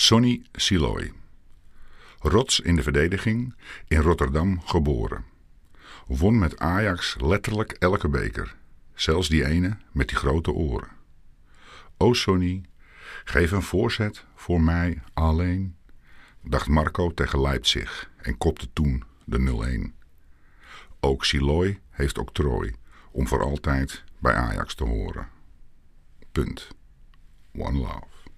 Sonny Siloy. Rots in de verdediging, in Rotterdam geboren. Won met Ajax letterlijk elke beker, zelfs die ene met die grote oren. O Sonny, geef een voorzet voor mij alleen, dacht Marco tegen Leipzig en kopte toen de 0-1. Ook Siloy heeft octrooi om voor altijd bij Ajax te horen. Punt. One love.